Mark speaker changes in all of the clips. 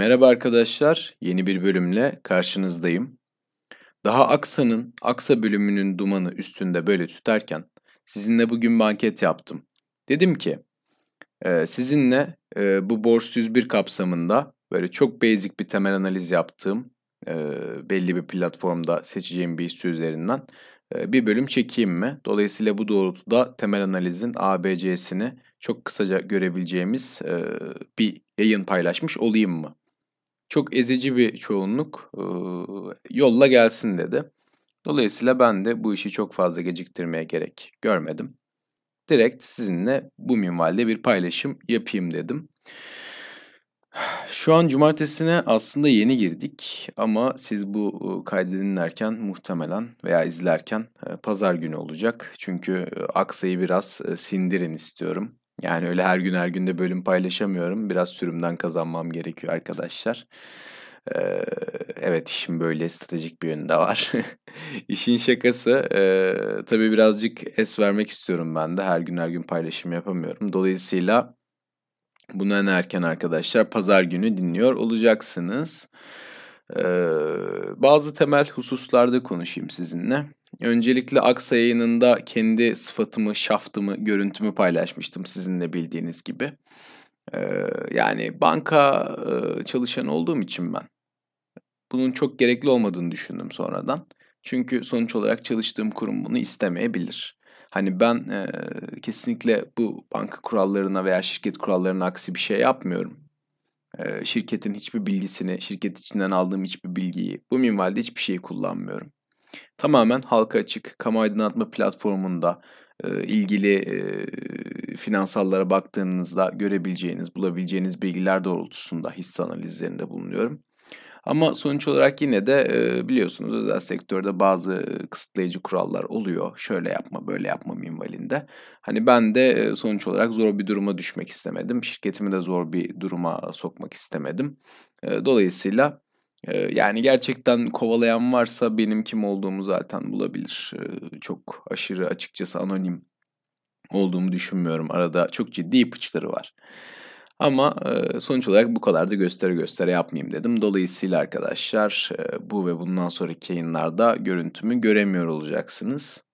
Speaker 1: Merhaba arkadaşlar, yeni bir bölümle karşınızdayım. Daha Aksa'nın, Aksa bölümünün dumanı üstünde böyle tüterken sizinle bugün banket yaptım. Dedim ki, e, sizinle e, bu Bors 101 kapsamında böyle çok basic bir temel analiz yaptığım e, belli bir platformda seçeceğim bir hisse üzerinden bir bölüm çekeyim mi? Dolayısıyla bu doğrultuda temel analizin ABC'sini çok kısaca görebileceğimiz bir yayın paylaşmış olayım mı? Çok ezici bir çoğunluk e, yolla gelsin dedi. Dolayısıyla ben de bu işi çok fazla geciktirmeye gerek görmedim. Direkt sizinle bu minvalde bir paylaşım yapayım dedim. Şu an cumartesine aslında yeni girdik ama siz bu kaydı dinlerken muhtemelen veya izlerken pazar günü olacak. Çünkü aksayı biraz sindirin istiyorum. Yani öyle her gün her günde bölüm paylaşamıyorum. Biraz sürümden kazanmam gerekiyor arkadaşlar. Ee, evet işim böyle stratejik bir yönde var. İşin şakası e, tabii birazcık es vermek istiyorum ben de. Her gün her gün paylaşım yapamıyorum. Dolayısıyla bunu en erken arkadaşlar pazar günü dinliyor olacaksınız. Ee, bazı temel hususlarda konuşayım sizinle. Öncelikle Aksa yayınında kendi sıfatımı, şaftımı, görüntümü paylaşmıştım sizinle bildiğiniz gibi. Ee, yani banka e, çalışanı olduğum için ben bunun çok gerekli olmadığını düşündüm sonradan. Çünkü sonuç olarak çalıştığım kurum bunu istemeyebilir. Hani ben e, kesinlikle bu banka kurallarına veya şirket kurallarına aksi bir şey yapmıyorum. E, şirketin hiçbir bilgisini, şirket içinden aldığım hiçbir bilgiyi, bu minvalde hiçbir şeyi kullanmıyorum. Tamamen halka açık, kamu aydınlatma platformunda e, ilgili e, finansallara baktığınızda görebileceğiniz, bulabileceğiniz bilgiler doğrultusunda hisse analizlerinde bulunuyorum. Ama sonuç olarak yine de e, biliyorsunuz özel sektörde bazı kısıtlayıcı kurallar oluyor. Şöyle yapma, böyle yapma minvalinde. Hani ben de e, sonuç olarak zor bir duruma düşmek istemedim. Şirketimi de zor bir duruma sokmak istemedim. E, dolayısıyla yani gerçekten kovalayan varsa benim kim olduğumu zaten bulabilir. Çok aşırı açıkçası anonim olduğumu düşünmüyorum. Arada çok ciddi ipuçları var. Ama sonuç olarak bu kadar da gösteri gösteri yapmayayım dedim. Dolayısıyla arkadaşlar bu ve bundan sonraki yayınlarda görüntümü göremiyor olacaksınız.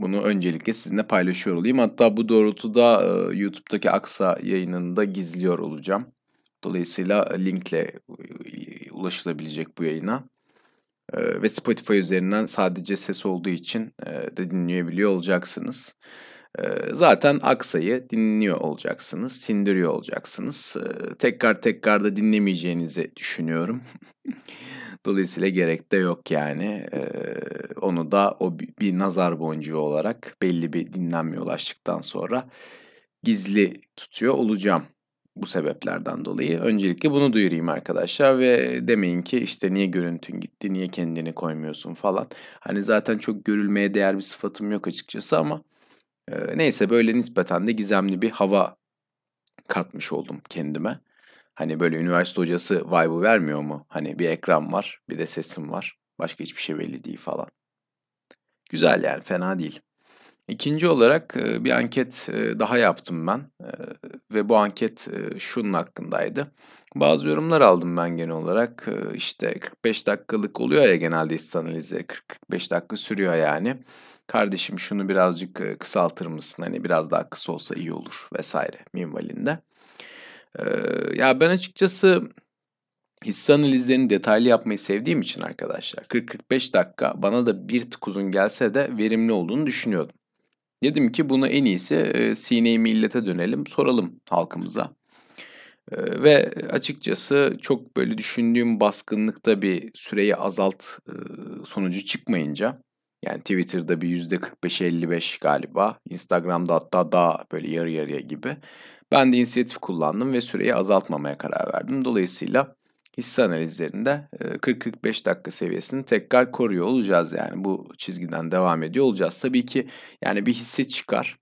Speaker 1: Bunu öncelikle sizinle paylaşıyor olayım. Hatta bu doğrultuda YouTube'daki Aksa yayınını da gizliyor olacağım. Dolayısıyla linkle ulaşılabilecek bu yayına. Ve Spotify üzerinden sadece ses olduğu için de dinleyebiliyor olacaksınız. Zaten aksayı dinliyor olacaksınız, sindiriyor olacaksınız. Tekrar tekrar da dinlemeyeceğinizi düşünüyorum. Dolayısıyla gerek de yok yani. Onu da o bir nazar boncuğu olarak belli bir dinlenmeye ulaştıktan sonra gizli tutuyor olacağım bu sebeplerden dolayı. Öncelikle bunu duyurayım arkadaşlar ve demeyin ki işte niye görüntün gitti, niye kendini koymuyorsun falan. Hani zaten çok görülmeye değer bir sıfatım yok açıkçası ama e, neyse böyle nispeten de gizemli bir hava katmış oldum kendime. Hani böyle üniversite hocası vibe'ı vermiyor mu? Hani bir ekran var, bir de sesim var. Başka hiçbir şey belli değil falan. Güzel yani fena değil. İkinci olarak bir anket daha yaptım ben ve bu anket şunun hakkındaydı. Bazı yorumlar aldım ben genel olarak. İşte 45 dakikalık oluyor ya genelde hisse analizleri 40-45 dakika sürüyor yani. Kardeşim şunu birazcık kısaltır mısın? Hani biraz daha kısa olsa iyi olur vesaire minvalinde. Ya ben açıkçası hisse analizlerini detaylı yapmayı sevdiğim için arkadaşlar 40-45 dakika bana da bir tık uzun gelse de verimli olduğunu düşünüyordum. Dedim ki bunu en iyisi e, sine millete dönelim, soralım halkımıza. E, ve açıkçası çok böyle düşündüğüm baskınlıkta bir süreyi azalt e, sonucu çıkmayınca yani Twitter'da bir %45-55 galiba. Instagram'da hatta daha böyle yarı yarıya gibi. Ben de inisiyatif kullandım ve süreyi azaltmamaya karar verdim. Dolayısıyla hisse analizlerinde 40-45 dakika seviyesini tekrar koruyor olacağız yani bu çizgiden devam ediyor olacağız. Tabii ki yani bir hisse çıkar.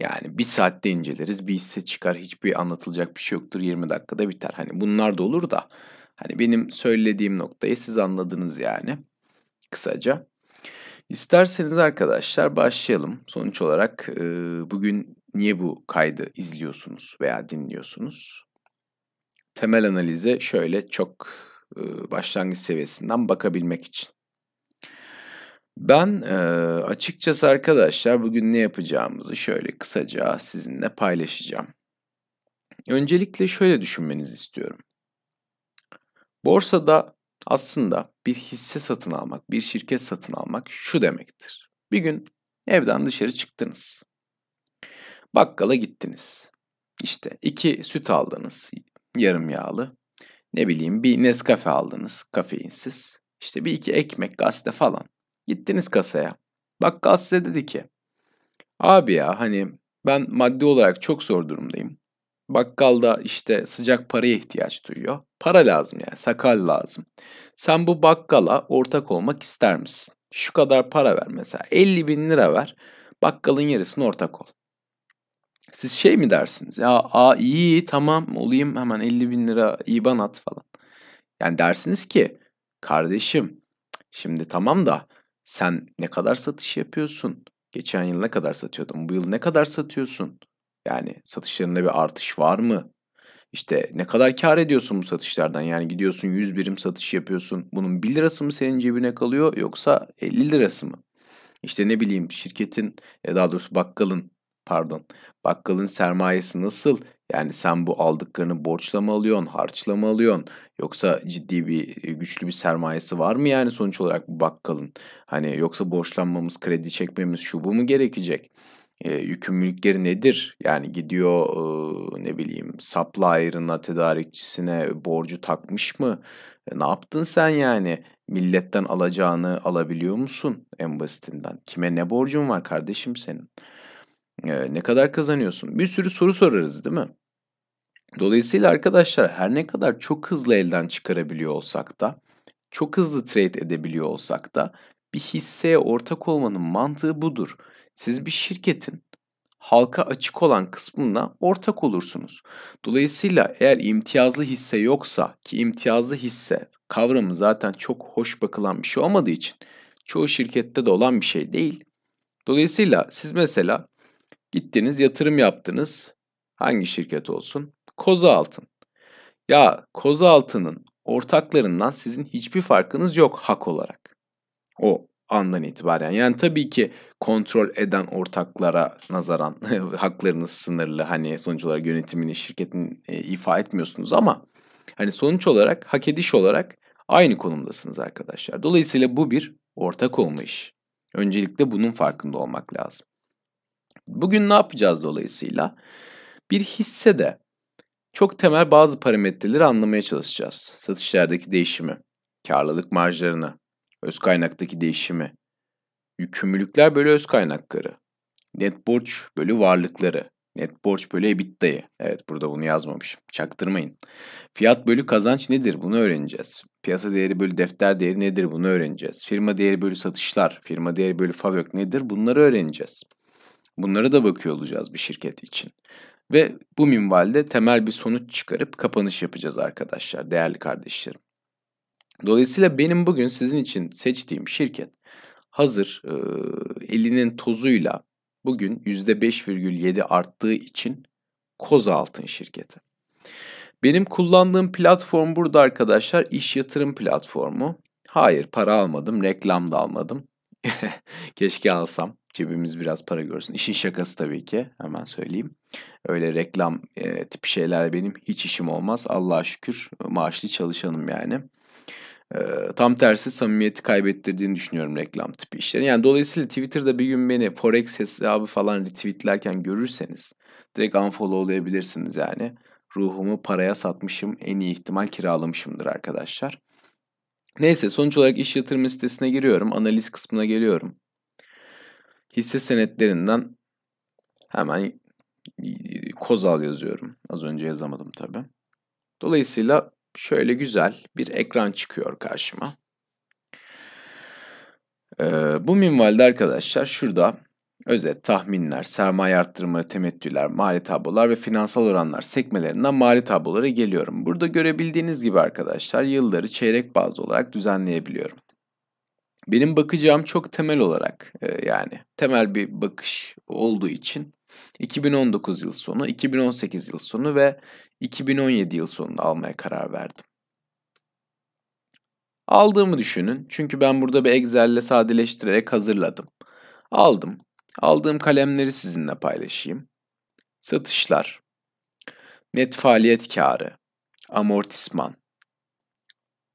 Speaker 1: Yani bir saatte inceleriz bir hisse çıkar hiçbir anlatılacak bir şey yoktur 20 dakikada biter. Hani bunlar da olur da hani benim söylediğim noktayı siz anladınız yani kısaca. İsterseniz arkadaşlar başlayalım. Sonuç olarak bugün niye bu kaydı izliyorsunuz veya dinliyorsunuz? Temel analize şöyle çok başlangıç seviyesinden bakabilmek için. Ben açıkçası arkadaşlar bugün ne yapacağımızı şöyle kısaca sizinle paylaşacağım. Öncelikle şöyle düşünmenizi istiyorum. Borsada aslında bir hisse satın almak, bir şirket satın almak şu demektir. Bir gün evden dışarı çıktınız. Bakkala gittiniz. İşte iki süt aldınız, yarım yağlı. Ne bileyim bir Nescafe aldınız, kafeinsiz. İşte bir iki ekmek, gazete falan. Gittiniz kasaya. Bakkal size dedi ki, abi ya hani ben maddi olarak çok zor durumdayım. Bakkalda işte sıcak paraya ihtiyaç duyuyor. Para lazım yani, sakal lazım. Sen bu bakkala ortak olmak ister misin? Şu kadar para ver mesela, 50 bin lira ver. Bakkalın yarısına ortak ol. Siz şey mi dersiniz? Ya aa iyi tamam olayım hemen 50 bin lira IBAN at falan. Yani dersiniz ki kardeşim şimdi tamam da sen ne kadar satış yapıyorsun? Geçen yıl ne kadar satıyordun? Bu yıl ne kadar satıyorsun? Yani satışlarında bir artış var mı? İşte ne kadar kar ediyorsun bu satışlardan? Yani gidiyorsun 100 birim satış yapıyorsun. Bunun 1 lirası mı senin cebine kalıyor yoksa 50 lirası mı? İşte ne bileyim şirketin ya daha doğrusu bakkalın pardon bakkalın sermayesi nasıl? Yani sen bu aldıklarını borçla mı alıyorsun, harçla mı alıyorsun? Yoksa ciddi bir e, güçlü bir sermayesi var mı yani sonuç olarak bu bakkalın? Hani yoksa borçlanmamız, kredi çekmemiz şu bu mu gerekecek? E, yükümlülükleri nedir? Yani gidiyor e, ne bileyim supplier'ına, tedarikçisine borcu takmış mı? E, ne yaptın sen yani? Milletten alacağını alabiliyor musun en basitinden? Kime ne borcun var kardeşim senin? E, ne kadar kazanıyorsun? Bir sürü soru sorarız değil mi? Dolayısıyla arkadaşlar her ne kadar çok hızlı elden çıkarabiliyor olsak da, çok hızlı trade edebiliyor olsak da bir hisseye ortak olmanın mantığı budur. Siz bir şirketin halka açık olan kısmına ortak olursunuz. Dolayısıyla eğer imtiyazlı hisse yoksa ki imtiyazlı hisse kavramı zaten çok hoş bakılan bir şey olmadığı için çoğu şirkette de olan bir şey değil. Dolayısıyla siz mesela gittiniz yatırım yaptınız hangi şirket olsun? Koza Altın. Ya Koza Altın'ın ortaklarından sizin hiçbir farkınız yok hak olarak. O andan itibaren. Yani tabii ki kontrol eden ortaklara nazaran haklarınız sınırlı. Hani sonuç olarak yönetimini şirketin e, ifa etmiyorsunuz ama hani sonuç olarak hak ediş olarak aynı konumdasınız arkadaşlar. Dolayısıyla bu bir ortak olma iş. Öncelikle bunun farkında olmak lazım. Bugün ne yapacağız dolayısıyla? Bir hissede çok temel bazı parametreleri anlamaya çalışacağız. Satışlardaki değişimi, karlılık marjlarını, öz kaynaktaki değişimi, yükümlülükler bölü öz kaynakları, net borç bölü varlıkları, net borç bölü EBITDA'yı. Evet burada bunu yazmamışım. Çaktırmayın. Fiyat bölü kazanç nedir? Bunu öğreneceğiz. Piyasa değeri bölü defter değeri nedir? Bunu öğreneceğiz. Firma değeri bölü satışlar, firma değeri bölü FAVÖK nedir? Bunları öğreneceğiz. Bunlara da bakıyor olacağız bir şirket için. Ve bu minvalde temel bir sonuç çıkarıp kapanış yapacağız arkadaşlar, değerli kardeşlerim. Dolayısıyla benim bugün sizin için seçtiğim şirket hazır e, elinin tozuyla bugün %5,7 arttığı için Koza Altın şirketi. Benim kullandığım platform burada arkadaşlar iş yatırım platformu. Hayır para almadım, reklam da almadım. Keşke alsam. Cebimiz biraz para görsün. İşin şakası tabii ki. Hemen söyleyeyim. Öyle reklam e, tipi şeyler benim hiç işim olmaz. Allah'a şükür maaşlı çalışanım yani. E, tam tersi samimiyeti kaybettirdiğini düşünüyorum reklam tipi işlerin. Yani dolayısıyla Twitter'da bir gün beni Forex hesabı falan retweetlerken görürseniz direkt unfollowlayabilirsiniz yani. Ruhumu paraya satmışım. En iyi ihtimal kiralamışımdır arkadaşlar. Neyse sonuç olarak iş yatırım sitesine giriyorum. Analiz kısmına geliyorum. Hisse senetlerinden hemen Kozal yazıyorum. Az önce yazamadım tabii. Dolayısıyla şöyle güzel bir ekran çıkıyor karşıma. Ee, bu minvalde arkadaşlar şurada özet, tahminler, sermaye arttırmaları, temettüler, mali tablolar ve finansal oranlar sekmelerinden mali tablolara geliyorum. Burada görebildiğiniz gibi arkadaşlar yılları çeyrek bazlı olarak düzenleyebiliyorum. benim bakacağım çok temel olarak e, yani temel bir bakış olduğu için 2019 yıl sonu, 2018 yıl sonu ve 2017 yıl sonunda almaya karar verdim. Aldığımı düşünün. Çünkü ben burada bir Excel ile sadeleştirerek hazırladım. Aldım. Aldığım kalemleri sizinle paylaşayım. Satışlar, net faaliyet karı, amortisman,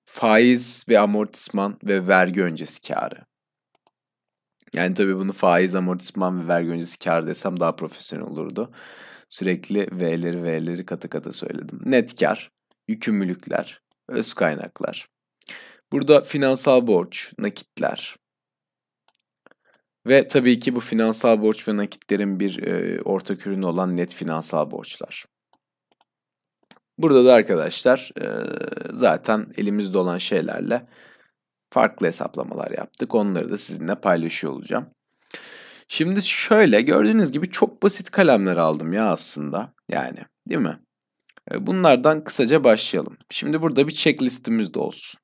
Speaker 1: faiz ve amortisman ve vergi öncesi karı. Yani tabii bunu faiz, amortisman ve vergi öncesi kar desem daha profesyonel olurdu. Sürekli V'leri V'leri katı katı söyledim. Net kar, yükümlülükler, öz kaynaklar. Burada finansal borç, nakitler. Ve tabii ki bu finansal borç ve nakitlerin bir e, ortak ürünü olan net finansal borçlar. Burada da arkadaşlar e, zaten elimizde olan şeylerle farklı hesaplamalar yaptık. Onları da sizinle paylaşıyor olacağım. Şimdi şöyle gördüğünüz gibi çok basit kalemler aldım ya aslında. Yani değil mi? E, bunlardan kısaca başlayalım. Şimdi burada bir checklistimiz de olsun.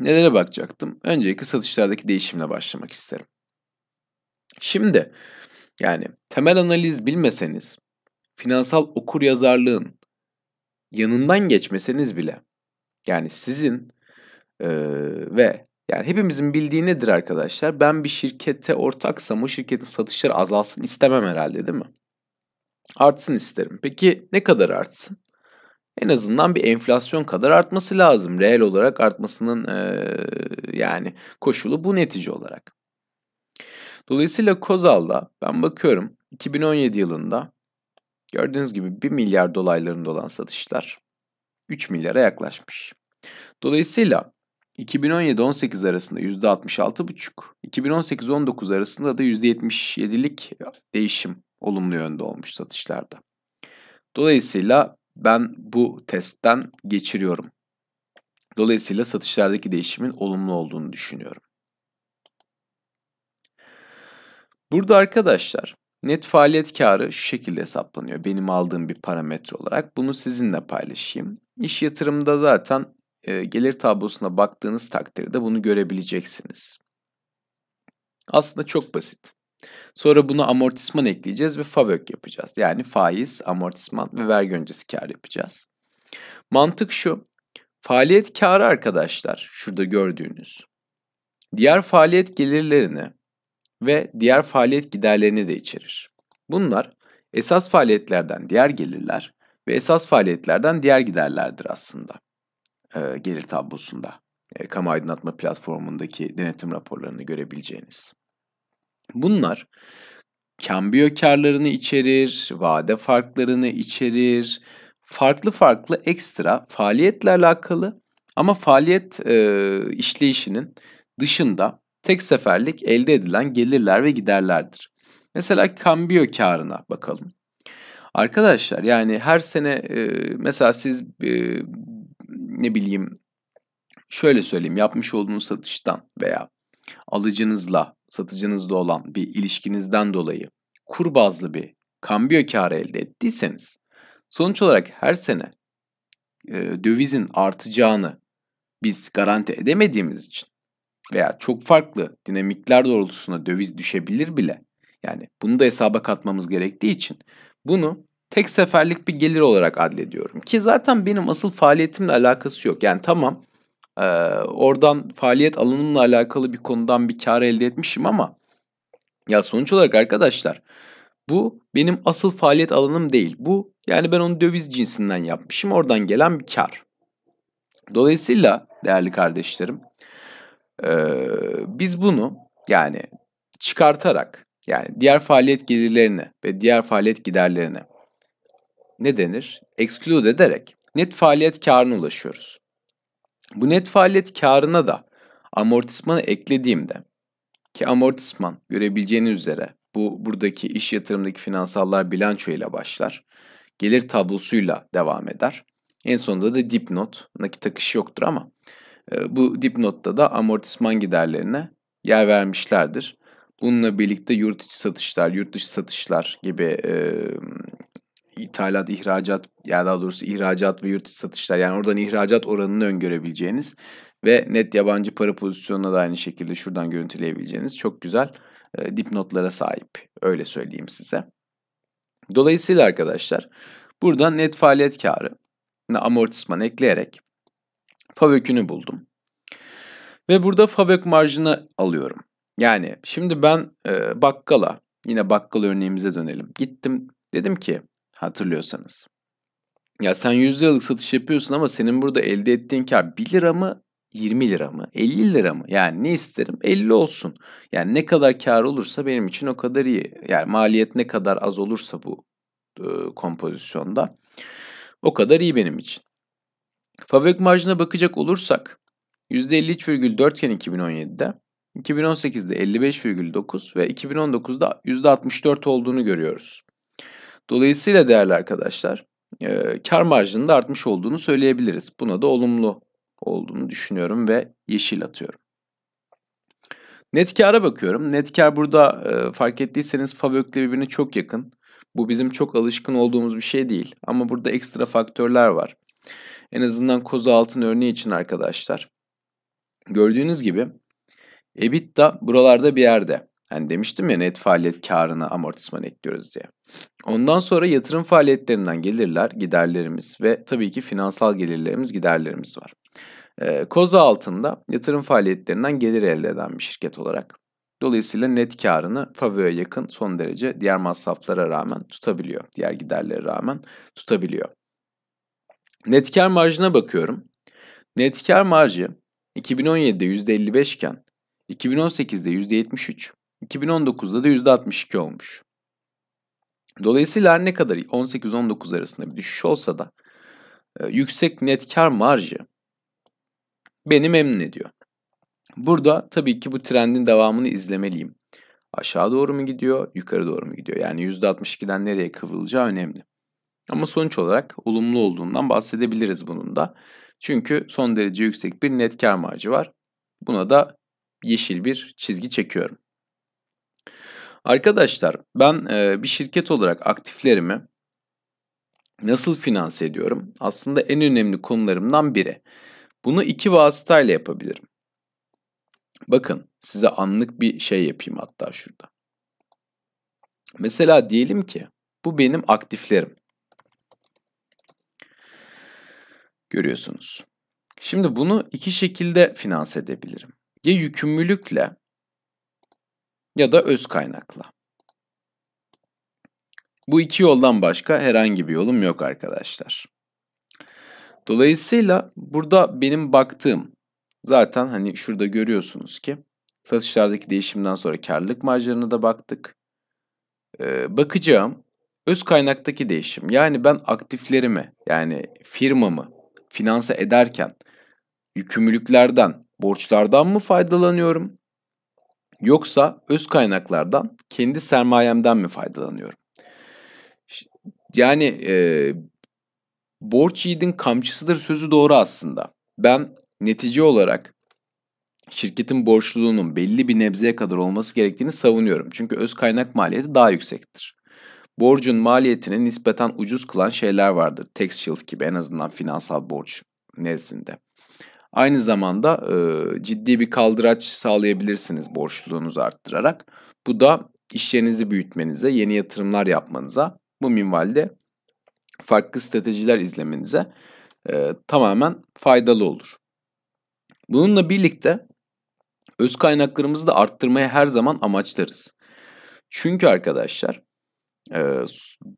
Speaker 1: Nelere bakacaktım? Öncelikle satışlardaki değişimle başlamak isterim. Şimdi yani temel analiz bilmeseniz finansal okur yazarlığın yanından geçmeseniz bile yani sizin e, ve yani hepimizin bildiği nedir arkadaşlar? Ben bir şirkete ortaksam o şirketin satışları azalsın istemem herhalde değil mi? Artsın isterim. Peki ne kadar artsın? En azından bir enflasyon kadar artması lazım. Reel olarak artmasının e, yani koşulu bu netice olarak. Dolayısıyla Kozal'da ben bakıyorum 2017 yılında gördüğünüz gibi 1 milyar dolaylarında olan satışlar 3 milyara yaklaşmış. Dolayısıyla 2017-18 arasında %66,5, 2018-19 arasında da %77'lik değişim olumlu yönde olmuş satışlarda. Dolayısıyla ben bu testten geçiriyorum. Dolayısıyla satışlardaki değişimin olumlu olduğunu düşünüyorum. Burada arkadaşlar net faaliyet karı şu şekilde hesaplanıyor. Benim aldığım bir parametre olarak. Bunu sizinle paylaşayım. İş yatırımda zaten e, gelir tablosuna baktığınız takdirde bunu görebileceksiniz. Aslında çok basit. Sonra buna amortisman ekleyeceğiz ve FAVÖK yapacağız. Yani faiz, amortisman ve vergi öncesi kar yapacağız. Mantık şu. Faaliyet karı arkadaşlar şurada gördüğünüz. Diğer faaliyet gelirlerini ve diğer faaliyet giderlerini de içerir. Bunlar esas faaliyetlerden diğer gelirler ve esas faaliyetlerden diğer giderlerdir aslında e, gelir tablosunda. E, kamu aydınlatma platformundaki denetim raporlarını görebileceğiniz. Bunlar kambiyo karlarını içerir, vade farklarını içerir, farklı farklı ekstra faaliyetle alakalı ama faaliyet e, işleyişinin dışında tek seferlik elde edilen gelirler ve giderlerdir. Mesela kambiyo karına bakalım. Arkadaşlar yani her sene e, mesela siz e, ne bileyim şöyle söyleyeyim yapmış olduğunuz satıştan veya alıcınızla satıcınızla olan bir ilişkinizden dolayı kur bazlı bir kambiyo karı elde ettiyseniz sonuç olarak her sene e, dövizin artacağını biz garanti edemediğimiz için veya çok farklı dinamikler doğrultusunda döviz düşebilir bile. Yani bunu da hesaba katmamız gerektiği için bunu tek seferlik bir gelir olarak adlediyorum. Ki zaten benim asıl faaliyetimle alakası yok. Yani tamam e, oradan faaliyet alanımla alakalı bir konudan bir kar elde etmişim ama ya sonuç olarak arkadaşlar bu benim asıl faaliyet alanım değil. Bu yani ben onu döviz cinsinden yapmışım. Oradan gelen bir kar. Dolayısıyla değerli kardeşlerim e, biz bunu yani çıkartarak yani diğer faaliyet gelirlerini ve diğer faaliyet giderlerini ne denir? Exclude ederek net faaliyet karına ulaşıyoruz. Bu net faaliyet karına da amortismanı eklediğimde ki amortisman görebileceğiniz üzere bu buradaki iş yatırımdaki finansallar bilanço ile başlar. Gelir tablosuyla devam eder. En sonunda da dipnot, nakit akışı yoktur ama e, bu dipnotta da amortisman giderlerine yer vermişlerdir. Bununla birlikte yurt içi satışlar, yurt dışı satışlar gibi e, ithalat, ihracat ya daha doğrusu ihracat ve yurt dışı satışlar yani oradan ihracat oranını öngörebileceğiniz ve net yabancı para pozisyonuna da aynı şekilde şuradan görüntüleyebileceğiniz çok güzel e, dipnotlara sahip. Öyle söyleyeyim size. Dolayısıyla arkadaşlar burada net faaliyet karı amortisman ekleyerek FAVÖK'ünü buldum. Ve burada FAVÖK marjını alıyorum. Yani şimdi ben e, bakkala, yine bakkal örneğimize dönelim. Gittim dedim ki hatırlıyorsanız. Ya sen 100 liralık satış yapıyorsun ama senin burada elde ettiğin kar 1 lira mı 20 lira mı 50 lira mı? Yani ne isterim 50 olsun. Yani ne kadar kar olursa benim için o kadar iyi. Yani maliyet ne kadar az olursa bu e, kompozisyonda o kadar iyi benim için. Fabrik marjına bakacak olursak %53,4 iken 2017'de 2018'de 55,9 ve 2019'da %64 olduğunu görüyoruz. Dolayısıyla değerli arkadaşlar e, kar marjının da artmış olduğunu söyleyebiliriz. Buna da olumlu olduğunu düşünüyorum ve yeşil atıyorum. Net kâra bakıyorum. Net kar burada e, fark ettiyseniz FAVÖK'le birbirine çok yakın. Bu bizim çok alışkın olduğumuz bir şey değil. Ama burada ekstra faktörler var. En azından koza altın örneği için arkadaşlar. Gördüğünüz gibi EBITDA buralarda bir yerde. Hani demiştim ya net faaliyet karına amortisman ekliyoruz diye. Ondan sonra yatırım faaliyetlerinden gelirler, giderlerimiz ve tabii ki finansal gelirlerimiz, giderlerimiz var. Ee, koza altında yatırım faaliyetlerinden gelir elde eden bir şirket olarak. Dolayısıyla net karını FAVÖ'ye yakın son derece diğer masraflara rağmen tutabiliyor. Diğer giderlere rağmen tutabiliyor. Net kar marjına bakıyorum. Net kar marjı 2017'de %55 iken 2018'de %73, 2019'da da %62 olmuş. Dolayısıyla ne kadar 18-19 arasında bir düşüş olsa da e, yüksek net kar marjı beni memnun ediyor. Burada tabii ki bu trendin devamını izlemeliyim. Aşağı doğru mu gidiyor, yukarı doğru mu gidiyor? Yani %62'den nereye kıvrılacağı önemli. Ama sonuç olarak olumlu olduğundan bahsedebiliriz bunun da. Çünkü son derece yüksek bir net kar marjı var. Buna da yeşil bir çizgi çekiyorum. Arkadaşlar ben e, bir şirket olarak aktiflerimi nasıl finanse ediyorum? Aslında en önemli konularımdan biri. Bunu iki vasıtayla yapabilirim. Bakın size anlık bir şey yapayım hatta şurada. Mesela diyelim ki bu benim aktiflerim. Görüyorsunuz. Şimdi bunu iki şekilde finanse edebilirim. Ya yükümlülükle ya da öz kaynakla. Bu iki yoldan başka herhangi bir yolum yok arkadaşlar. Dolayısıyla burada benim baktığım zaten hani şurada görüyorsunuz ki satışlardaki değişimden sonra karlılık marjlarına da baktık. Ee, bakacağım öz kaynaktaki değişim. Yani ben aktiflerimi yani firmamı finanse ederken yükümlülüklerden, borçlardan mı faydalanıyorum? Yoksa öz kaynaklardan, kendi sermayemden mi faydalanıyorum? Yani e, borç yiğidin kamçısıdır sözü doğru aslında. Ben netice olarak şirketin borçluluğunun belli bir nebzeye kadar olması gerektiğini savunuyorum. Çünkü öz kaynak maliyeti daha yüksektir. Borcun maliyetini nispeten ucuz kılan şeyler vardır. Shield gibi en azından finansal borç nezdinde. Aynı zamanda e, ciddi bir kaldıraç sağlayabilirsiniz borçluluğunuzu arttırarak. Bu da iş yerinizi büyütmenize, yeni yatırımlar yapmanıza, bu minvalde farklı stratejiler izlemenize e, tamamen faydalı olur. Bununla birlikte öz kaynaklarımızı da arttırmaya her zaman amaçlarız. Çünkü arkadaşlar e,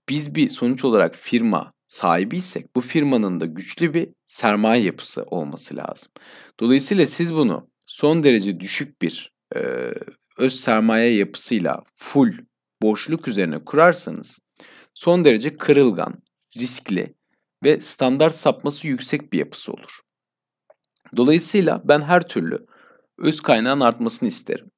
Speaker 1: biz bir sonuç olarak firma sahibiysek bu firmanın da güçlü bir sermaye yapısı olması lazım. Dolayısıyla siz bunu son derece düşük bir e, öz sermaye yapısıyla full borçluk üzerine kurarsanız son derece kırılgan, riskli ve standart sapması yüksek bir yapısı olur. Dolayısıyla ben her türlü öz kaynağın artmasını isterim.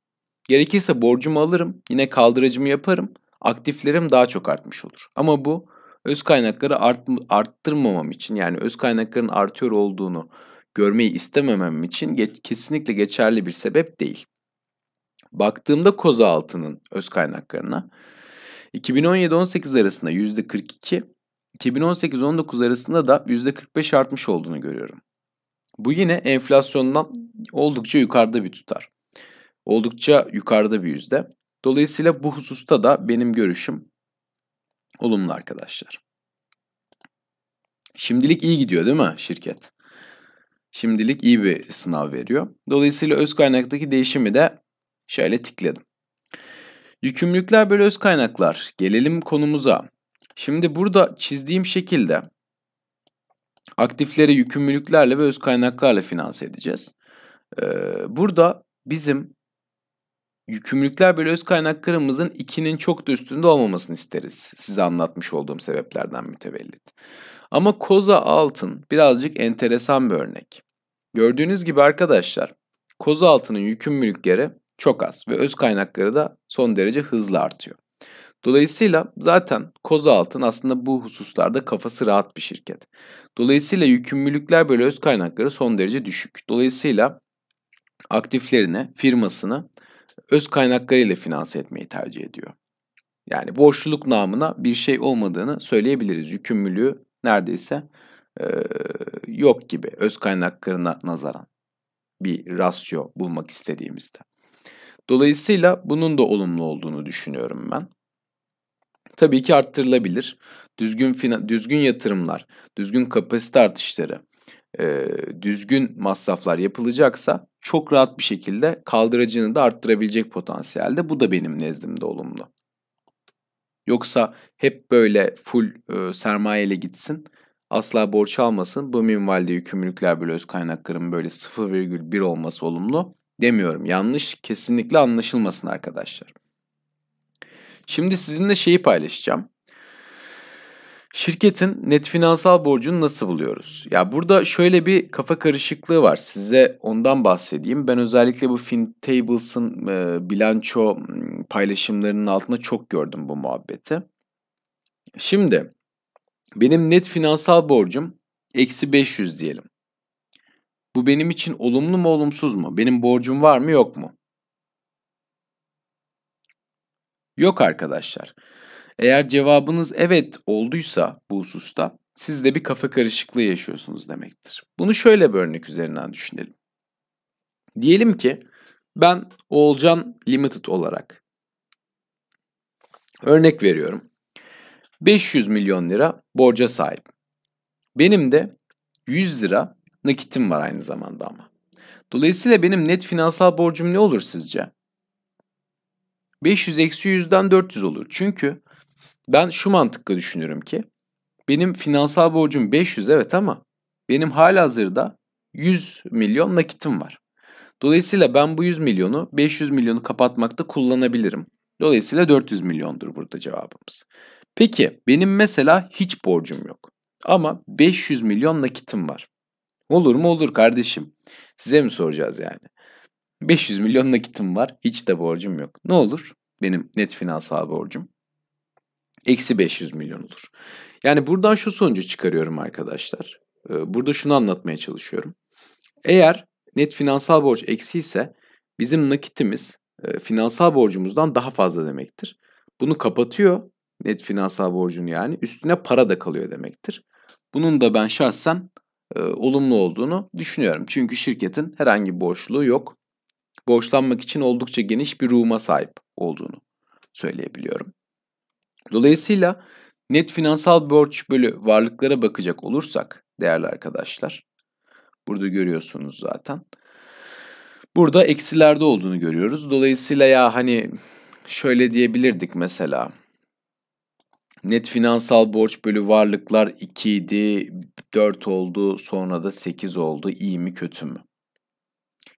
Speaker 1: Gerekirse borcumu alırım, yine kaldırıcımı yaparım, aktiflerim daha çok artmış olur. Ama bu öz kaynakları art, arttırmamam için yani öz kaynakların artıyor olduğunu görmeyi istememem için geç, kesinlikle geçerli bir sebep değil. Baktığımda koza altının öz kaynaklarına 2017-18 arasında %42, 2018-19 arasında da %45 artmış olduğunu görüyorum. Bu yine enflasyondan oldukça yukarıda bir tutar. Oldukça yukarıda bir yüzde. Dolayısıyla bu hususta da benim görüşüm olumlu arkadaşlar. Şimdilik iyi gidiyor değil mi şirket? Şimdilik iyi bir sınav veriyor. Dolayısıyla öz kaynaktaki değişimi de şöyle tikledim. Yükümlülükler böyle öz kaynaklar. Gelelim konumuza. Şimdi burada çizdiğim şekilde aktifleri yükümlülüklerle ve öz kaynaklarla finanse edeceğiz. Ee, burada bizim yükümlülükler böyle öz kaynaklarımızın 2'nin çok da üstünde olmamasını isteriz. Size anlatmış olduğum sebeplerden mütevellit. Ama koza altın birazcık enteresan bir örnek. Gördüğünüz gibi arkadaşlar koza altının yükümlülükleri çok az ve öz kaynakları da son derece hızlı artıyor. Dolayısıyla zaten koza altın aslında bu hususlarda kafası rahat bir şirket. Dolayısıyla yükümlülükler böyle öz kaynakları son derece düşük. Dolayısıyla aktiflerini, firmasını öz kaynaklarıyla finanse etmeyi tercih ediyor. Yani borçluluk namına bir şey olmadığını söyleyebiliriz. Yükümlülüğü neredeyse e, yok gibi öz kaynaklarına nazaran bir rasyo bulmak istediğimizde. Dolayısıyla bunun da olumlu olduğunu düşünüyorum ben. Tabii ki arttırılabilir. Düzgün düzgün yatırımlar, düzgün kapasite artışları, e, düzgün masraflar yapılacaksa çok rahat bir şekilde kaldıracını da arttırabilecek potansiyelde. Bu da benim nezdimde olumlu. Yoksa hep böyle full e, sermayeyle gitsin, asla borç almasın. Bu minvalde yükümlülükler böyle öz kaynakların böyle 0,1 olması olumlu demiyorum. Yanlış kesinlikle anlaşılmasın arkadaşlar. Şimdi sizinle şeyi paylaşacağım. Şirketin net finansal borcunu nasıl buluyoruz? Ya burada şöyle bir kafa karışıklığı var. Size ondan bahsedeyim. Ben özellikle bu FinTables'ın e, bilanço paylaşımlarının altında çok gördüm bu muhabbeti. Şimdi benim net finansal borcum eksi 500 diyelim. Bu benim için olumlu mu olumsuz mu? Benim borcum var mı yok mu? Yok arkadaşlar. Eğer cevabınız evet olduysa bu hususta siz de bir kafa karışıklığı yaşıyorsunuz demektir. Bunu şöyle bir örnek üzerinden düşünelim. Diyelim ki ben Oğulcan Limited olarak örnek veriyorum. 500 milyon lira borca sahip. Benim de 100 lira nakitim var aynı zamanda ama. Dolayısıyla benim net finansal borcum ne olur sizce? 500 eksi 100'den 400 olur. Çünkü ben şu mantıkla düşünüyorum ki benim finansal borcum 500 evet ama benim halihazırda 100 milyon nakitim var. Dolayısıyla ben bu 100 milyonu 500 milyonu kapatmakta kullanabilirim. Dolayısıyla 400 milyondur burada cevabımız. Peki benim mesela hiç borcum yok. Ama 500 milyon nakitim var. Olur mu olur kardeşim. Size mi soracağız yani? 500 milyon nakitim var. Hiç de borcum yok. Ne olur? Benim net finansal borcum. Eksi 500 milyon olur. Yani buradan şu sonucu çıkarıyorum arkadaşlar. Ee, burada şunu anlatmaya çalışıyorum. Eğer net finansal borç eksi ise bizim nakitimiz e, finansal borcumuzdan daha fazla demektir. Bunu kapatıyor net finansal borcunu yani üstüne para da kalıyor demektir. Bunun da ben şahsen e, olumlu olduğunu düşünüyorum. Çünkü şirketin herhangi bir borçluğu yok. Borçlanmak için oldukça geniş bir ruhuma sahip olduğunu söyleyebiliyorum. Dolayısıyla net finansal borç bölü varlıklara bakacak olursak değerli arkadaşlar. Burada görüyorsunuz zaten. Burada eksilerde olduğunu görüyoruz. Dolayısıyla ya hani şöyle diyebilirdik mesela. Net finansal borç bölü varlıklar 2 idi, 4 oldu, sonra da 8 oldu. İyi mi kötü mü?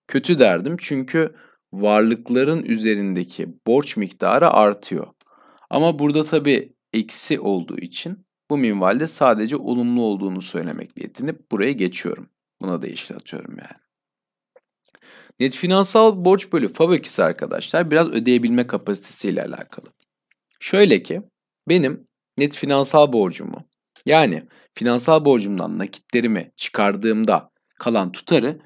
Speaker 1: Kötü derdim çünkü varlıkların üzerindeki borç miktarı artıyor. Ama burada tabii eksi olduğu için bu minvalde sadece olumlu olduğunu söylemek yetinip buraya geçiyorum. Buna da işle atıyorum yani. Net finansal borç bölü FAVÖK'isi arkadaşlar biraz ödeyebilme kapasitesiyle alakalı. Şöyle ki benim net finansal borcumu yani finansal borcumdan nakitlerimi çıkardığımda kalan tutarı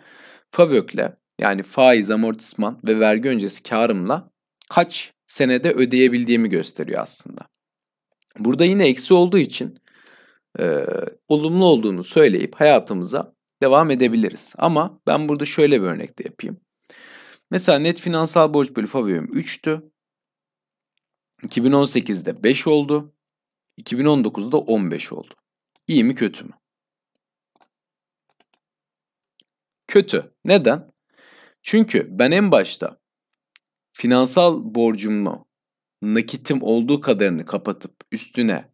Speaker 1: FAVÖK'le yani faiz, amortisman ve vergi öncesi karımla kaç senede ödeyebildiğimi gösteriyor aslında. Burada yine eksi olduğu için e, olumlu olduğunu söyleyip hayatımıza devam edebiliriz. Ama ben burada şöyle bir örnek de yapayım. Mesela net finansal borç bölü fav 3'tü. 2018'de 5 oldu. 2019'da 15 oldu. İyi mi kötü mü? Kötü. Neden? Çünkü ben en başta finansal borcumu nakitim olduğu kadarını kapatıp üstüne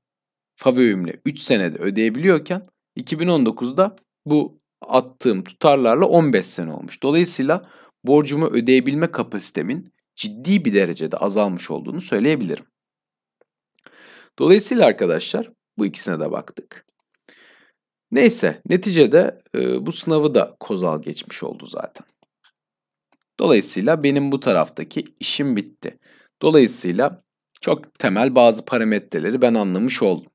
Speaker 1: favöümle 3 senede ödeyebiliyorken 2019'da bu attığım tutarlarla 15 sene olmuş. Dolayısıyla borcumu ödeyebilme kapasitemin ciddi bir derecede azalmış olduğunu söyleyebilirim. Dolayısıyla arkadaşlar bu ikisine de baktık. Neyse neticede e, bu sınavı da Kozal geçmiş oldu zaten. Dolayısıyla benim bu taraftaki işim bitti. Dolayısıyla çok temel bazı parametreleri ben anlamış oldum.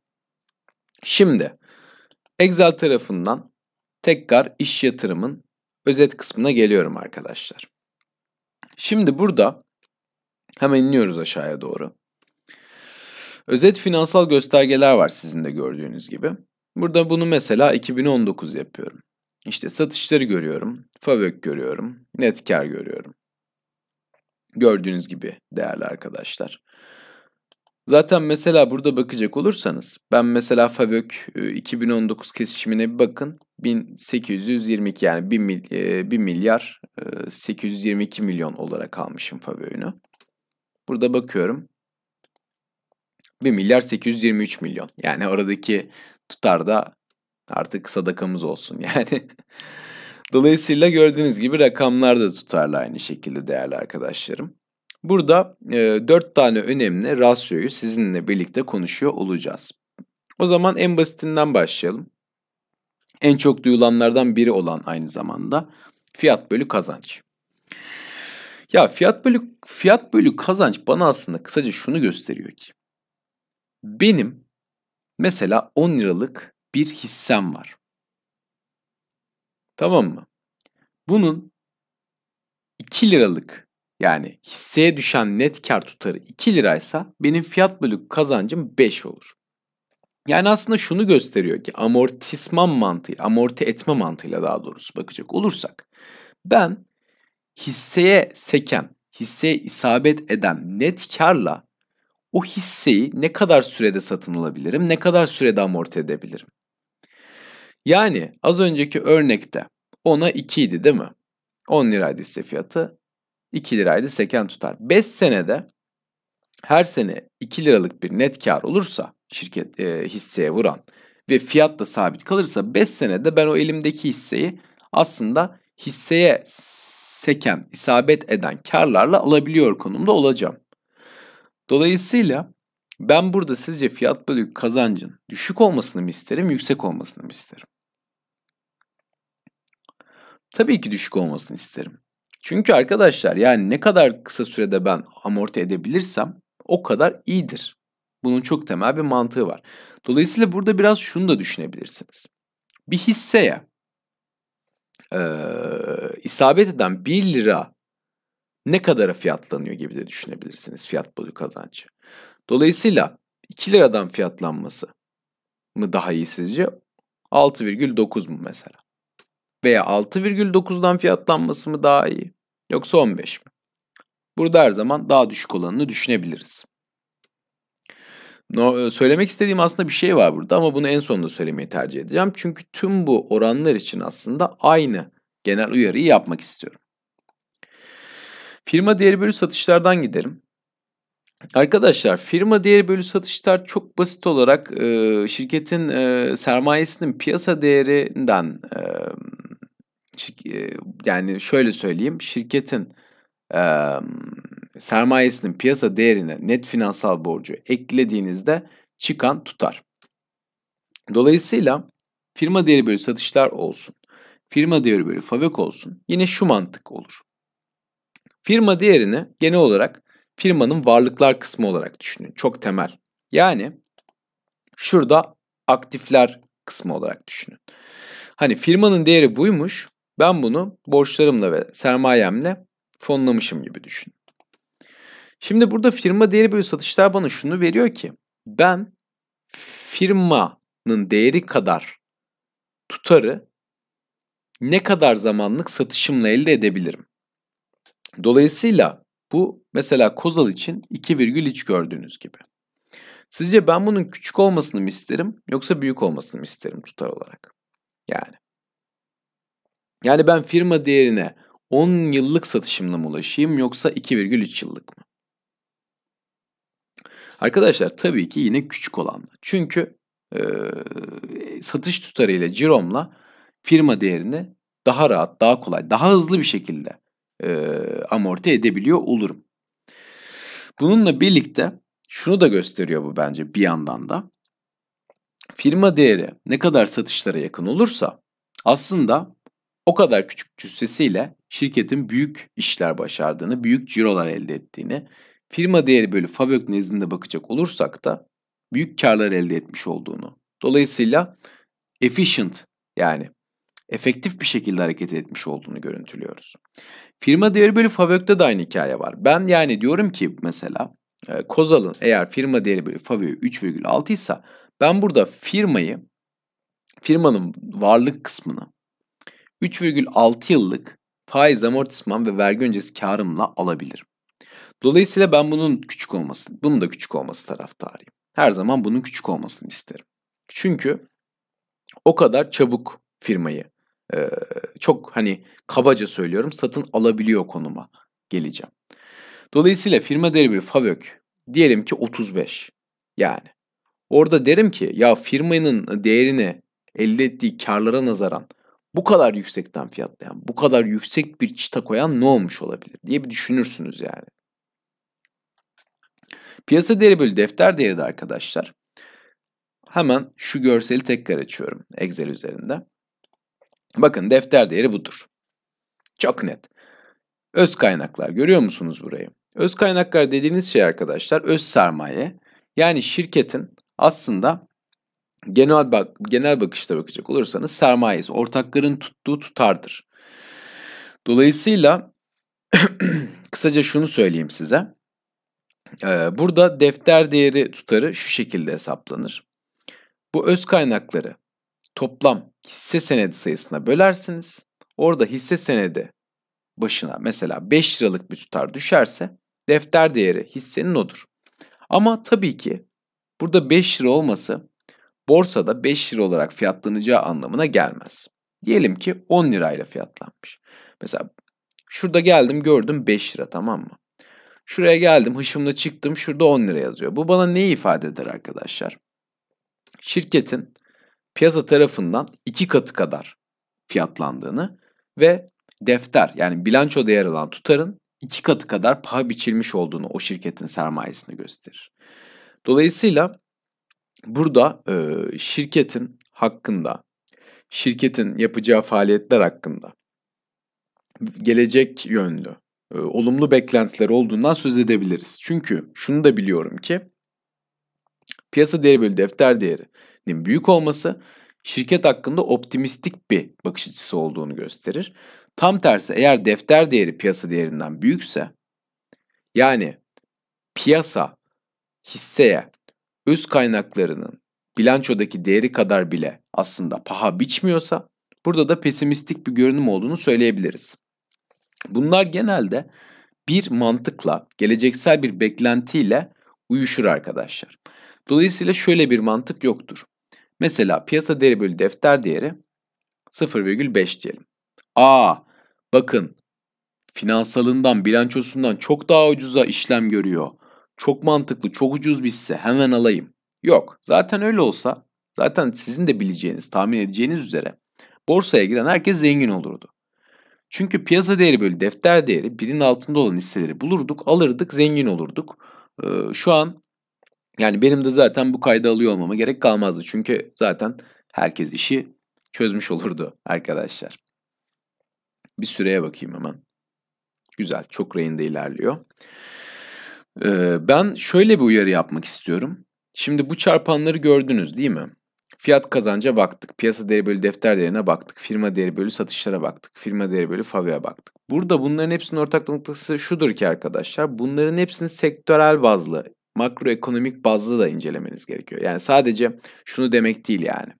Speaker 1: Şimdi Excel tarafından tekrar iş yatırımın özet kısmına geliyorum arkadaşlar. Şimdi burada hemen iniyoruz aşağıya doğru. Özet finansal göstergeler var sizin de gördüğünüz gibi. Burada bunu mesela 2019 yapıyorum. İşte satışları görüyorum, FAVÖK görüyorum, net kar görüyorum. Gördüğünüz gibi değerli arkadaşlar. Zaten mesela burada bakacak olursanız ben mesela FAVÖK 2019 kesişimine bir bakın. 1822 yani 1, mil, 1 milyar 822 milyon olarak almışım FAVÖK'ünü. Burada bakıyorum 1 milyar 823 milyon. Yani oradaki tutar da artık sadakamız olsun yani. Dolayısıyla gördüğünüz gibi rakamlar da tutarlı aynı şekilde değerli arkadaşlarım. Burada e, 4 tane önemli rasyoyu sizinle birlikte konuşuyor olacağız. O zaman en basitinden başlayalım. En çok duyulanlardan biri olan aynı zamanda fiyat bölü kazanç. Ya fiyat bölü fiyat bölü kazanç bana aslında kısaca şunu gösteriyor ki benim mesela 10 liralık bir hissem var. Tamam mı? Bunun 2 liralık yani hisseye düşen net kar tutarı 2 liraysa benim fiyat bölü kazancım 5 olur. Yani aslında şunu gösteriyor ki amortisman mantığı, amorti etme mantığıyla daha doğrusu bakacak olursak ben hisseye seken, hisseye isabet eden net karla o hisseyi ne kadar sürede satın alabilirim, ne kadar sürede amorti edebilirim? Yani az önceki örnekte 10'a 2 idi değil mi? 10 liraydı hisse fiyatı, 2 liraydı seken tutar. 5 senede her sene 2 liralık bir net kar olursa şirket e, hisseye vuran ve fiyat da sabit kalırsa 5 senede ben o elimdeki hisseyi aslında hisseye seken, isabet eden karlarla alabiliyor konumda olacağım. Dolayısıyla ben burada sizce fiyat bölü kazancın düşük olmasını mı isterim, yüksek olmasını mı isterim? Tabii ki düşük olmasını isterim. Çünkü arkadaşlar yani ne kadar kısa sürede ben amorti edebilirsem o kadar iyidir. Bunun çok temel bir mantığı var. Dolayısıyla burada biraz şunu da düşünebilirsiniz. Bir hisseye e, isabet eden 1 lira ne kadara fiyatlanıyor gibi de düşünebilirsiniz fiyat bölü kazancı. Dolayısıyla 2 liradan fiyatlanması mı daha iyi sizce? 6,9 mu mesela? Veya 6,9'dan fiyatlanması mı daha iyi? Yoksa 15 mi? Burada her zaman daha düşük olanını düşünebiliriz. No, söylemek istediğim aslında bir şey var burada ama bunu en sonunda söylemeyi tercih edeceğim. Çünkü tüm bu oranlar için aslında aynı genel uyarıyı yapmak istiyorum. Firma değeri bölü satışlardan giderim. Arkadaşlar firma değeri bölü satışlar çok basit olarak e, şirketin e, sermayesinin piyasa değerinden e, e, yani şöyle söyleyeyim şirketin e, sermayesinin piyasa değerine net finansal borcu eklediğinizde çıkan tutar. Dolayısıyla firma değeri bölü satışlar olsun, firma değeri bölü fabrik olsun yine şu mantık olur. Firma değerini genel olarak firmanın varlıklar kısmı olarak düşünün. Çok temel. Yani şurada aktifler kısmı olarak düşünün. Hani firmanın değeri buymuş. Ben bunu borçlarımla ve sermayemle fonlamışım gibi düşün. Şimdi burada firma değeri bölü satışlar bana şunu veriyor ki ben firma firmanın değeri kadar tutarı ne kadar zamanlık satışımla elde edebilirim? Dolayısıyla bu mesela Kozal için 2,3 gördüğünüz gibi. Sizce ben bunun küçük olmasını mı isterim yoksa büyük olmasını mı isterim tutar olarak? Yani. Yani ben firma değerine 10 yıllık satışımla mı ulaşayım yoksa 2,3 yıllık mı? Arkadaşlar tabii ki yine küçük olanlar. Çünkü e, satış tutarıyla ciromla firma değerini daha rahat, daha kolay, daha hızlı bir şekilde e, amorti edebiliyor olurum. Bununla birlikte şunu da gösteriyor bu bence bir yandan da. Firma değeri ne kadar satışlara yakın olursa aslında o kadar küçük cüssesiyle şirketin büyük işler başardığını, büyük cirolar elde ettiğini, firma değeri bölü FAVÖK nezdinde bakacak olursak da büyük karlar elde etmiş olduğunu. Dolayısıyla efficient yani efektif bir şekilde hareket etmiş olduğunu görüntülüyoruz. Firma değeri bölü FAVÖK'te de aynı hikaye var. Ben yani diyorum ki mesela e, Kozal'ın eğer firma değeri bölü FAVÖK'ü 3,6 ise ben burada firmayı firmanın varlık kısmını 3,6 yıllık faiz amortisman ve vergi öncesi karımla alabilirim. Dolayısıyla ben bunun küçük olması, bunun da küçük olması taraftarıyım. Her zaman bunun küçük olmasını isterim. Çünkü o kadar çabuk firmayı e, çok hani kabaca söylüyorum satın alabiliyor konuma geleceğim. Dolayısıyla firma değeri FAVÖK diyelim ki 35. Yani orada derim ki ya firmanın değerini elde ettiği karlara nazaran bu kadar yüksekten fiyatlayan, bu kadar yüksek bir çıta koyan ne olmuş olabilir diye bir düşünürsünüz yani. Piyasa değeri bölü defter değeri de arkadaşlar. Hemen şu görseli tekrar açıyorum Excel üzerinde. Bakın defter değeri budur. Çok net. Öz kaynaklar görüyor musunuz burayı? Öz kaynaklar dediğiniz şey arkadaşlar öz sermaye. Yani şirketin aslında genel bak genel bakışta bakacak olursanız sermayesi ortakların tuttuğu tutardır. Dolayısıyla kısaca şunu söyleyeyim size. Ee, burada defter değeri tutarı şu şekilde hesaplanır. Bu öz kaynakları toplam hisse senedi sayısına bölersiniz. Orada hisse senedi başına mesela 5 liralık bir tutar düşerse defter değeri hissenin odur. Ama tabii ki burada 5 lira olması borsada 5 lira olarak fiyatlanacağı anlamına gelmez. Diyelim ki 10 lirayla fiyatlanmış. Mesela şurada geldim gördüm 5 lira tamam mı? Şuraya geldim hışımla çıktım şurada 10 lira yazıyor. Bu bana neyi ifade eder arkadaşlar? Şirketin piyasa tarafından iki katı kadar fiyatlandığını ve defter yani bilançoda yer alan tutarın iki katı kadar paha biçilmiş olduğunu o şirketin sermayesini gösterir. Dolayısıyla burada e, şirketin hakkında, şirketin yapacağı faaliyetler hakkında gelecek yönlü, e, olumlu beklentiler olduğundan söz edebiliriz. Çünkü şunu da biliyorum ki piyasa değeri bölü defter değerinin büyük olması şirket hakkında optimistik bir bakış açısı olduğunu gösterir. Tam tersi eğer defter değeri piyasa değerinden büyükse yani piyasa hisseye öz kaynaklarının bilançodaki değeri kadar bile aslında paha biçmiyorsa burada da pesimistik bir görünüm olduğunu söyleyebiliriz. Bunlar genelde bir mantıkla, geleceksel bir beklentiyle uyuşur arkadaşlar. Dolayısıyla şöyle bir mantık yoktur. Mesela piyasa değeri bölü defter değeri 0,5 diyelim. Aa bakın finansalından, bilançosundan çok daha ucuza işlem görüyor. Çok mantıklı, çok ucuz bir hisse hemen alayım. Yok zaten öyle olsa zaten sizin de bileceğiniz, tahmin edeceğiniz üzere borsaya giren herkes zengin olurdu. Çünkü piyasa değeri bölü defter değeri birinin altında olan hisseleri bulurduk, alırdık, zengin olurduk. Ee, şu an yani benim de zaten bu kaydı alıyor olmama gerek kalmazdı. Çünkü zaten herkes işi çözmüş olurdu arkadaşlar. Bir süreye bakayım hemen. Güzel, çok rayında ilerliyor. Ee, ben şöyle bir uyarı yapmak istiyorum. Şimdi bu çarpanları gördünüz değil mi? Fiyat kazanca baktık. Piyasa değeri bölü defter değerine baktık. Firma değeri bölü satışlara baktık. Firma değeri bölü FAVÖ'ye baktık. Burada bunların hepsinin ortak noktası şudur ki arkadaşlar. Bunların hepsini sektörel bazlı makroekonomik bazlı da incelemeniz gerekiyor. Yani sadece şunu demek değil yani.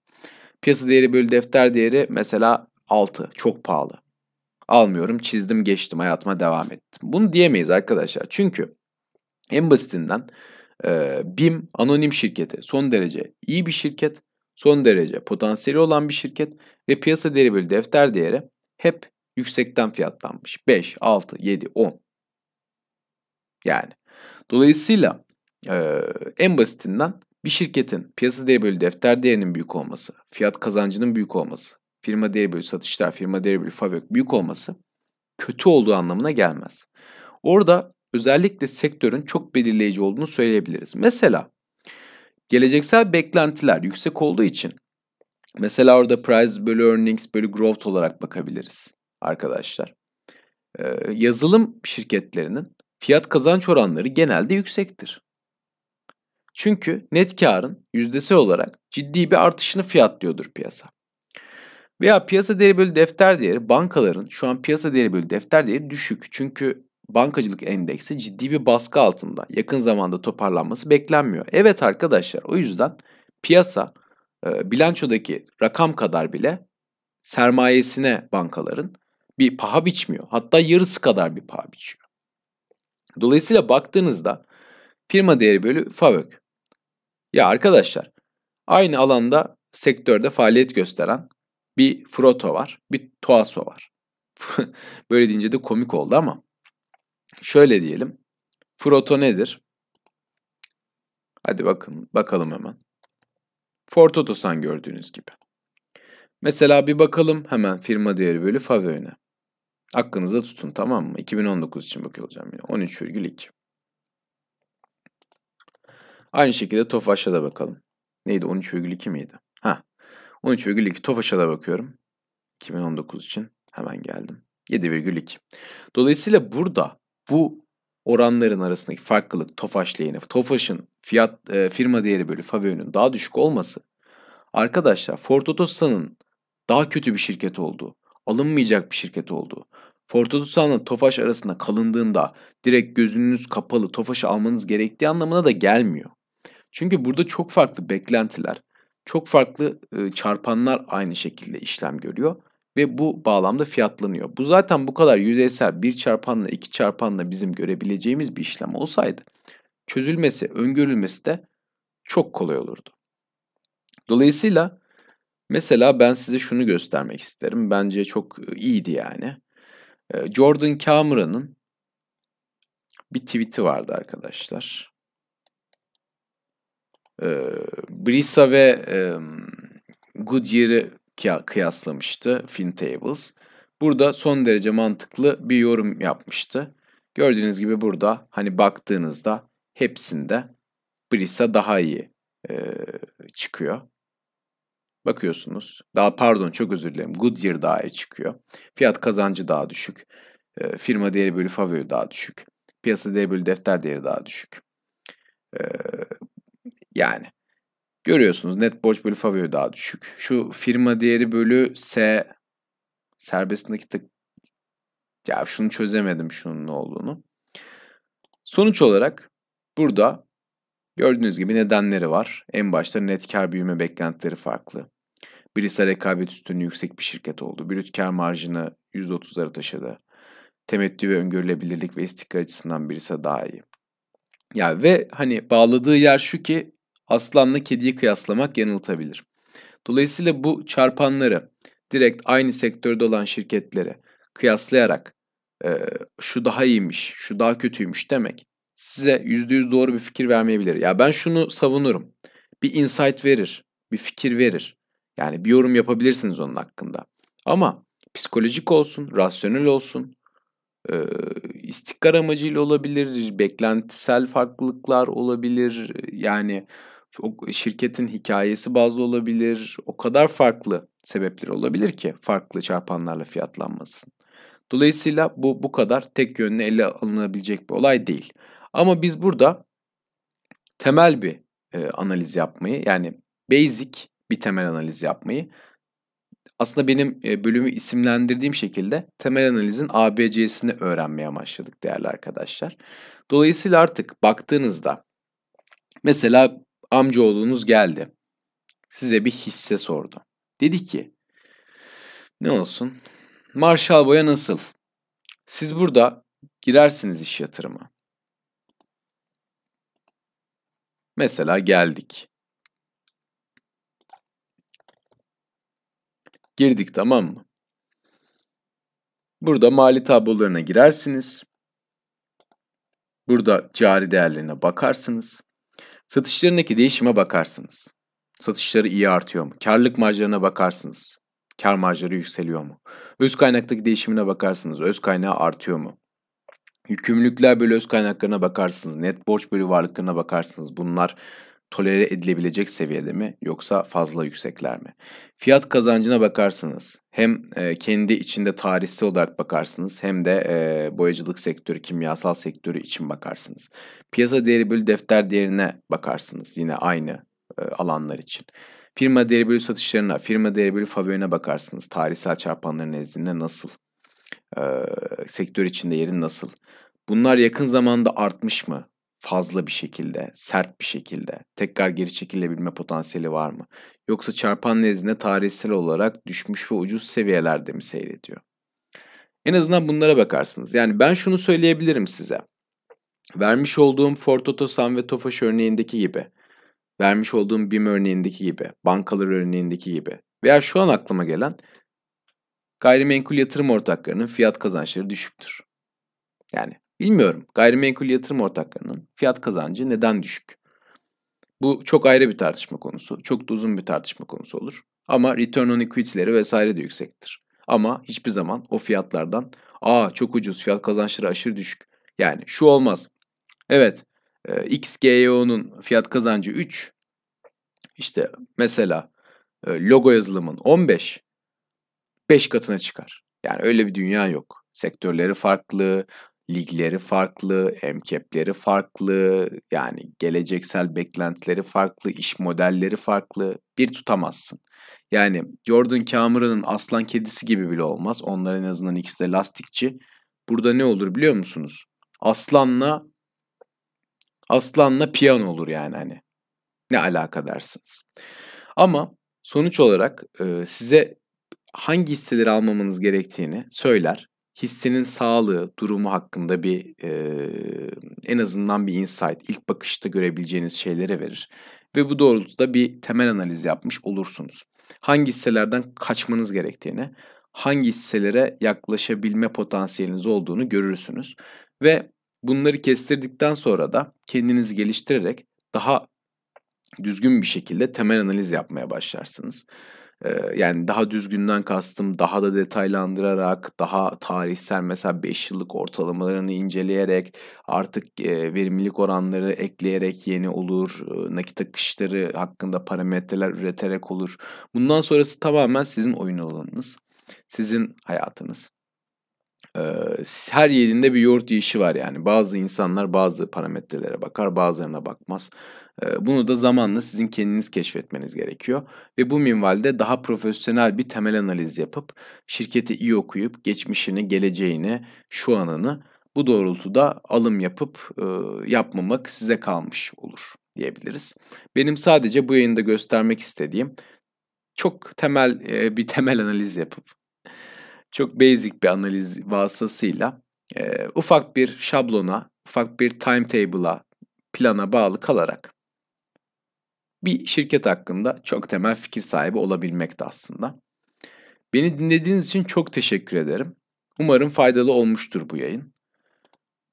Speaker 1: Piyasa değeri bölü defter değeri mesela 6 çok pahalı. Almıyorum çizdim geçtim hayatıma devam ettim. Bunu diyemeyiz arkadaşlar. Çünkü en basitinden e, BİM anonim şirketi son derece iyi bir şirket. Son derece potansiyeli olan bir şirket ve piyasa değeri bölü defter değeri hep yüksekten fiyatlanmış. 5, 6, 7, 10. Yani dolayısıyla e, en basitinden bir şirketin piyasa değeri bölü defter değerinin büyük olması, fiyat kazancının büyük olması, firma değeri bölü satışlar, firma değeri bölü fabrik büyük olması kötü olduğu anlamına gelmez. Orada özellikle sektörün çok belirleyici olduğunu söyleyebiliriz. Mesela geleceksel beklentiler yüksek olduğu için mesela orada price bölü earnings bölü growth olarak bakabiliriz arkadaşlar. Ee, yazılım şirketlerinin fiyat kazanç oranları genelde yüksektir. Çünkü net karın yüzdesi olarak ciddi bir artışını fiyatlıyordur piyasa. Veya piyasa değeri bölü defter değeri bankaların şu an piyasa değeri bölü defter değeri düşük. Çünkü bankacılık endeksi ciddi bir baskı altında. Yakın zamanda toparlanması beklenmiyor. Evet arkadaşlar o yüzden piyasa e, bilançodaki rakam kadar bile sermayesine bankaların bir paha biçmiyor. Hatta yarısı kadar bir paha biçiyor. Dolayısıyla baktığınızda firma değeri bölü FAVÖK. Ya arkadaşlar aynı alanda sektörde faaliyet gösteren bir Froto var, bir Toaso var. Böyle deyince de komik oldu ama şöyle diyelim. Froto nedir? Hadi bakın bakalım hemen. Ford Otosan gördüğünüz gibi. Mesela bir bakalım hemen firma değeri bölü FAVÖ'ne. Aklınızda tutun tamam mı? 2019 için bakıyor olacağım yine. 13,2. Aynı şekilde TOFAŞ'a da bakalım. Neydi? 13,2 miydi? Ha. 13,2 TOFAŞ'a da bakıyorum. 2019 için hemen geldim. 7,2. Dolayısıyla burada bu oranların arasındaki farklılık TOFAŞ lehine, TOFAŞ'ın fiyat e, firma değeri bölü FAVÖ'nün daha düşük olması arkadaşlar Ford Otosan'ın daha kötü bir şirket olduğu, alınmayacak bir şirket olduğu, Ford Otosan'la Tofaş arasında kalındığında direkt gözünüz kapalı Tofaş'ı almanız gerektiği anlamına da gelmiyor. Çünkü burada çok farklı beklentiler, çok farklı çarpanlar aynı şekilde işlem görüyor ve bu bağlamda fiyatlanıyor. Bu zaten bu kadar yüzeysel bir çarpanla iki çarpanla bizim görebileceğimiz bir işlem olsaydı çözülmesi, öngörülmesi de çok kolay olurdu. Dolayısıyla mesela ben size şunu göstermek isterim. Bence çok iyiydi yani. Jordan Cameron'ın bir tweet'i vardı arkadaşlar. Brisa ve Goodyear'ı kıyaslamıştı FinTables. Burada son derece mantıklı bir yorum yapmıştı. Gördüğünüz gibi burada hani baktığınızda hepsinde Brisa daha iyi e, çıkıyor. Bakıyorsunuz. Daha pardon çok özür dilerim. Goodyear daha iyi çıkıyor. Fiyat kazancı daha düşük. E, firma değeri bölü favori daha düşük. Piyasa değeri bölü defter değeri daha düşük. E, yani görüyorsunuz net borç bölü favori daha düşük. Şu firma değeri bölü S serbest nakit ya şunu çözemedim şunun ne olduğunu. Sonuç olarak burada gördüğünüz gibi nedenleri var. En başta net kar büyüme beklentileri farklı. Brisa rekabet üstünlüğü yüksek bir şirket oldu. Brüt kar marjını %30'lara taşıdı. Temettü ve öngörülebilirlik ve istikrar açısından Brisa daha iyi. Ya ve hani bağladığı yer şu ki aslanla kediyi kıyaslamak yanıltabilir. Dolayısıyla bu çarpanları direkt aynı sektörde olan şirketlere kıyaslayarak e, şu daha iyiymiş, şu daha kötüymüş demek size %100 doğru bir fikir vermeyebilir. Ya ben şunu savunurum. Bir insight verir, bir fikir verir. Yani bir yorum yapabilirsiniz onun hakkında. Ama psikolojik olsun, rasyonel olsun, e, istikrar amacıyla olabilir, beklentisel farklılıklar olabilir. Yani çok şirketin hikayesi bazlı olabilir. O kadar farklı sebepleri olabilir ki farklı çarpanlarla fiyatlanmasın. Dolayısıyla bu bu kadar tek yönlü ele alınabilecek bir olay değil. Ama biz burada temel bir e, analiz yapmayı yani basic bir temel analiz yapmayı aslında benim e, bölümü isimlendirdiğim şekilde temel analizin ABC'sini öğrenmeye başladık değerli arkadaşlar. Dolayısıyla artık baktığınızda Mesela amcaoğlunuz geldi. Size bir hisse sordu. Dedi ki ne olsun? Marshall boya nasıl? Siz burada girersiniz iş yatırımı. Mesela geldik. Girdik tamam mı? Burada mali tablolarına girersiniz. Burada cari değerlerine bakarsınız. Satışlarındaki değişime bakarsınız. Satışları iyi artıyor mu? Karlılık marjlarına bakarsınız. Kar marjları yükseliyor mu? Öz kaynaktaki değişimine bakarsınız. Öz kaynağı artıyor mu? Yükümlülükler bölü öz kaynaklarına bakarsınız. Net borç bölü varlıklarına bakarsınız. Bunlar tolere edilebilecek seviyede mi yoksa fazla yüksekler mi? Fiyat kazancına bakarsınız. Hem e, kendi içinde tarihsel olarak bakarsınız hem de e, boyacılık sektörü, kimyasal sektörü için bakarsınız. Piyasa değeri bölü defter değerine bakarsınız yine aynı e, alanlar için. Firma değeri bölü satışlarına, firma değeri bölü favorine bakarsınız. Tarihsel çarpanların nezdinde nasıl? E, sektör içinde yeri nasıl? Bunlar yakın zamanda artmış mı? Fazla bir şekilde, sert bir şekilde. Tekrar geri çekilebilme potansiyeli var mı? Yoksa çarpan nezdinde tarihsel olarak düşmüş ve ucuz seviyelerde mi seyrediyor? En azından bunlara bakarsınız. Yani ben şunu söyleyebilirim size. Vermiş olduğum Ford Otosan ve Tofaş örneğindeki gibi vermiş olduğum BİM örneğindeki gibi, bankalar örneğindeki gibi veya şu an aklıma gelen gayrimenkul yatırım ortaklarının fiyat kazançları düşüktür. Yani bilmiyorum gayrimenkul yatırım ortaklarının fiyat kazancı neden düşük? Bu çok ayrı bir tartışma konusu. Çok da uzun bir tartışma konusu olur. Ama return on equity'leri vesaire de yüksektir. Ama hiçbir zaman o fiyatlardan aa çok ucuz fiyat kazançları aşırı düşük. Yani şu olmaz. Evet e, XGEO'nun fiyat kazancı 3. İşte mesela e, logo yazılımın 15. 5 katına çıkar. Yani öyle bir dünya yok. Sektörleri farklı, ligleri farklı, MCAP'leri farklı, yani geleceksel beklentileri farklı, iş modelleri farklı. Bir tutamazsın. Yani Jordan Cameron'ın aslan kedisi gibi bile olmaz. Onların en azından ikisi de lastikçi. Burada ne olur biliyor musunuz? Aslanla Aslanla piyano olur yani hani. Ne alaka dersiniz. Ama sonuç olarak size hangi hisseleri almamanız gerektiğini söyler. Hissenin sağlığı, durumu hakkında bir e, en azından bir insight, ilk bakışta görebileceğiniz şeylere verir. Ve bu doğrultuda bir temel analiz yapmış olursunuz. Hangi hisselerden kaçmanız gerektiğini, hangi hisselere yaklaşabilme potansiyeliniz olduğunu görürsünüz. Ve Bunları kestirdikten sonra da kendinizi geliştirerek daha düzgün bir şekilde temel analiz yapmaya başlarsınız. Yani daha düzgünden kastım daha da detaylandırarak, daha tarihsel mesela 5 yıllık ortalamalarını inceleyerek, artık verimlilik oranları ekleyerek yeni olur, nakit akışları hakkında parametreler üreterek olur. Bundan sonrası tamamen sizin oyun alanınız, sizin hayatınız her yerinde bir yoğurt yiyişi var yani. Bazı insanlar bazı parametrelere bakar, bazılarına bakmaz. Bunu da zamanla sizin kendiniz keşfetmeniz gerekiyor. Ve bu minvalde daha profesyonel bir temel analiz yapıp şirketi iyi okuyup geçmişini, geleceğini, şu anını bu doğrultuda alım yapıp yapmamak size kalmış olur diyebiliriz. Benim sadece bu yayında göstermek istediğim çok temel bir temel analiz yapıp çok basic bir analiz vasıtasıyla e, ufak bir şablona, ufak bir timetable'a, plana bağlı kalarak bir şirket hakkında çok temel fikir sahibi olabilmekte aslında. Beni dinlediğiniz için çok teşekkür ederim. Umarım faydalı olmuştur bu yayın.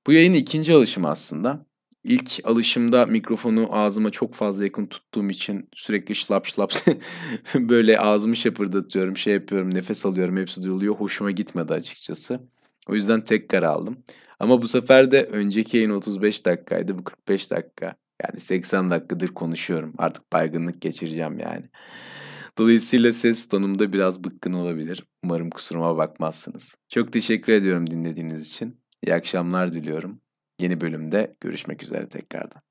Speaker 1: Bu yayın ikinci alışım aslında. İlk alışımda mikrofonu ağzıma çok fazla yakın tuttuğum için sürekli şlap şlap böyle ağzımı şapırdatıyorum, şey yapıyorum, nefes alıyorum, hepsi duyuluyor. Hoşuma gitmedi açıkçası. O yüzden tekrar aldım. Ama bu sefer de önceki yayın 35 dakikaydı, bu 45 dakika. Yani 80 dakikadır konuşuyorum. Artık baygınlık geçireceğim yani. Dolayısıyla ses tonumda biraz bıkkın olabilir. Umarım kusuruma bakmazsınız. Çok teşekkür ediyorum dinlediğiniz için. İyi akşamlar diliyorum. Yeni bölümde görüşmek üzere tekrardan.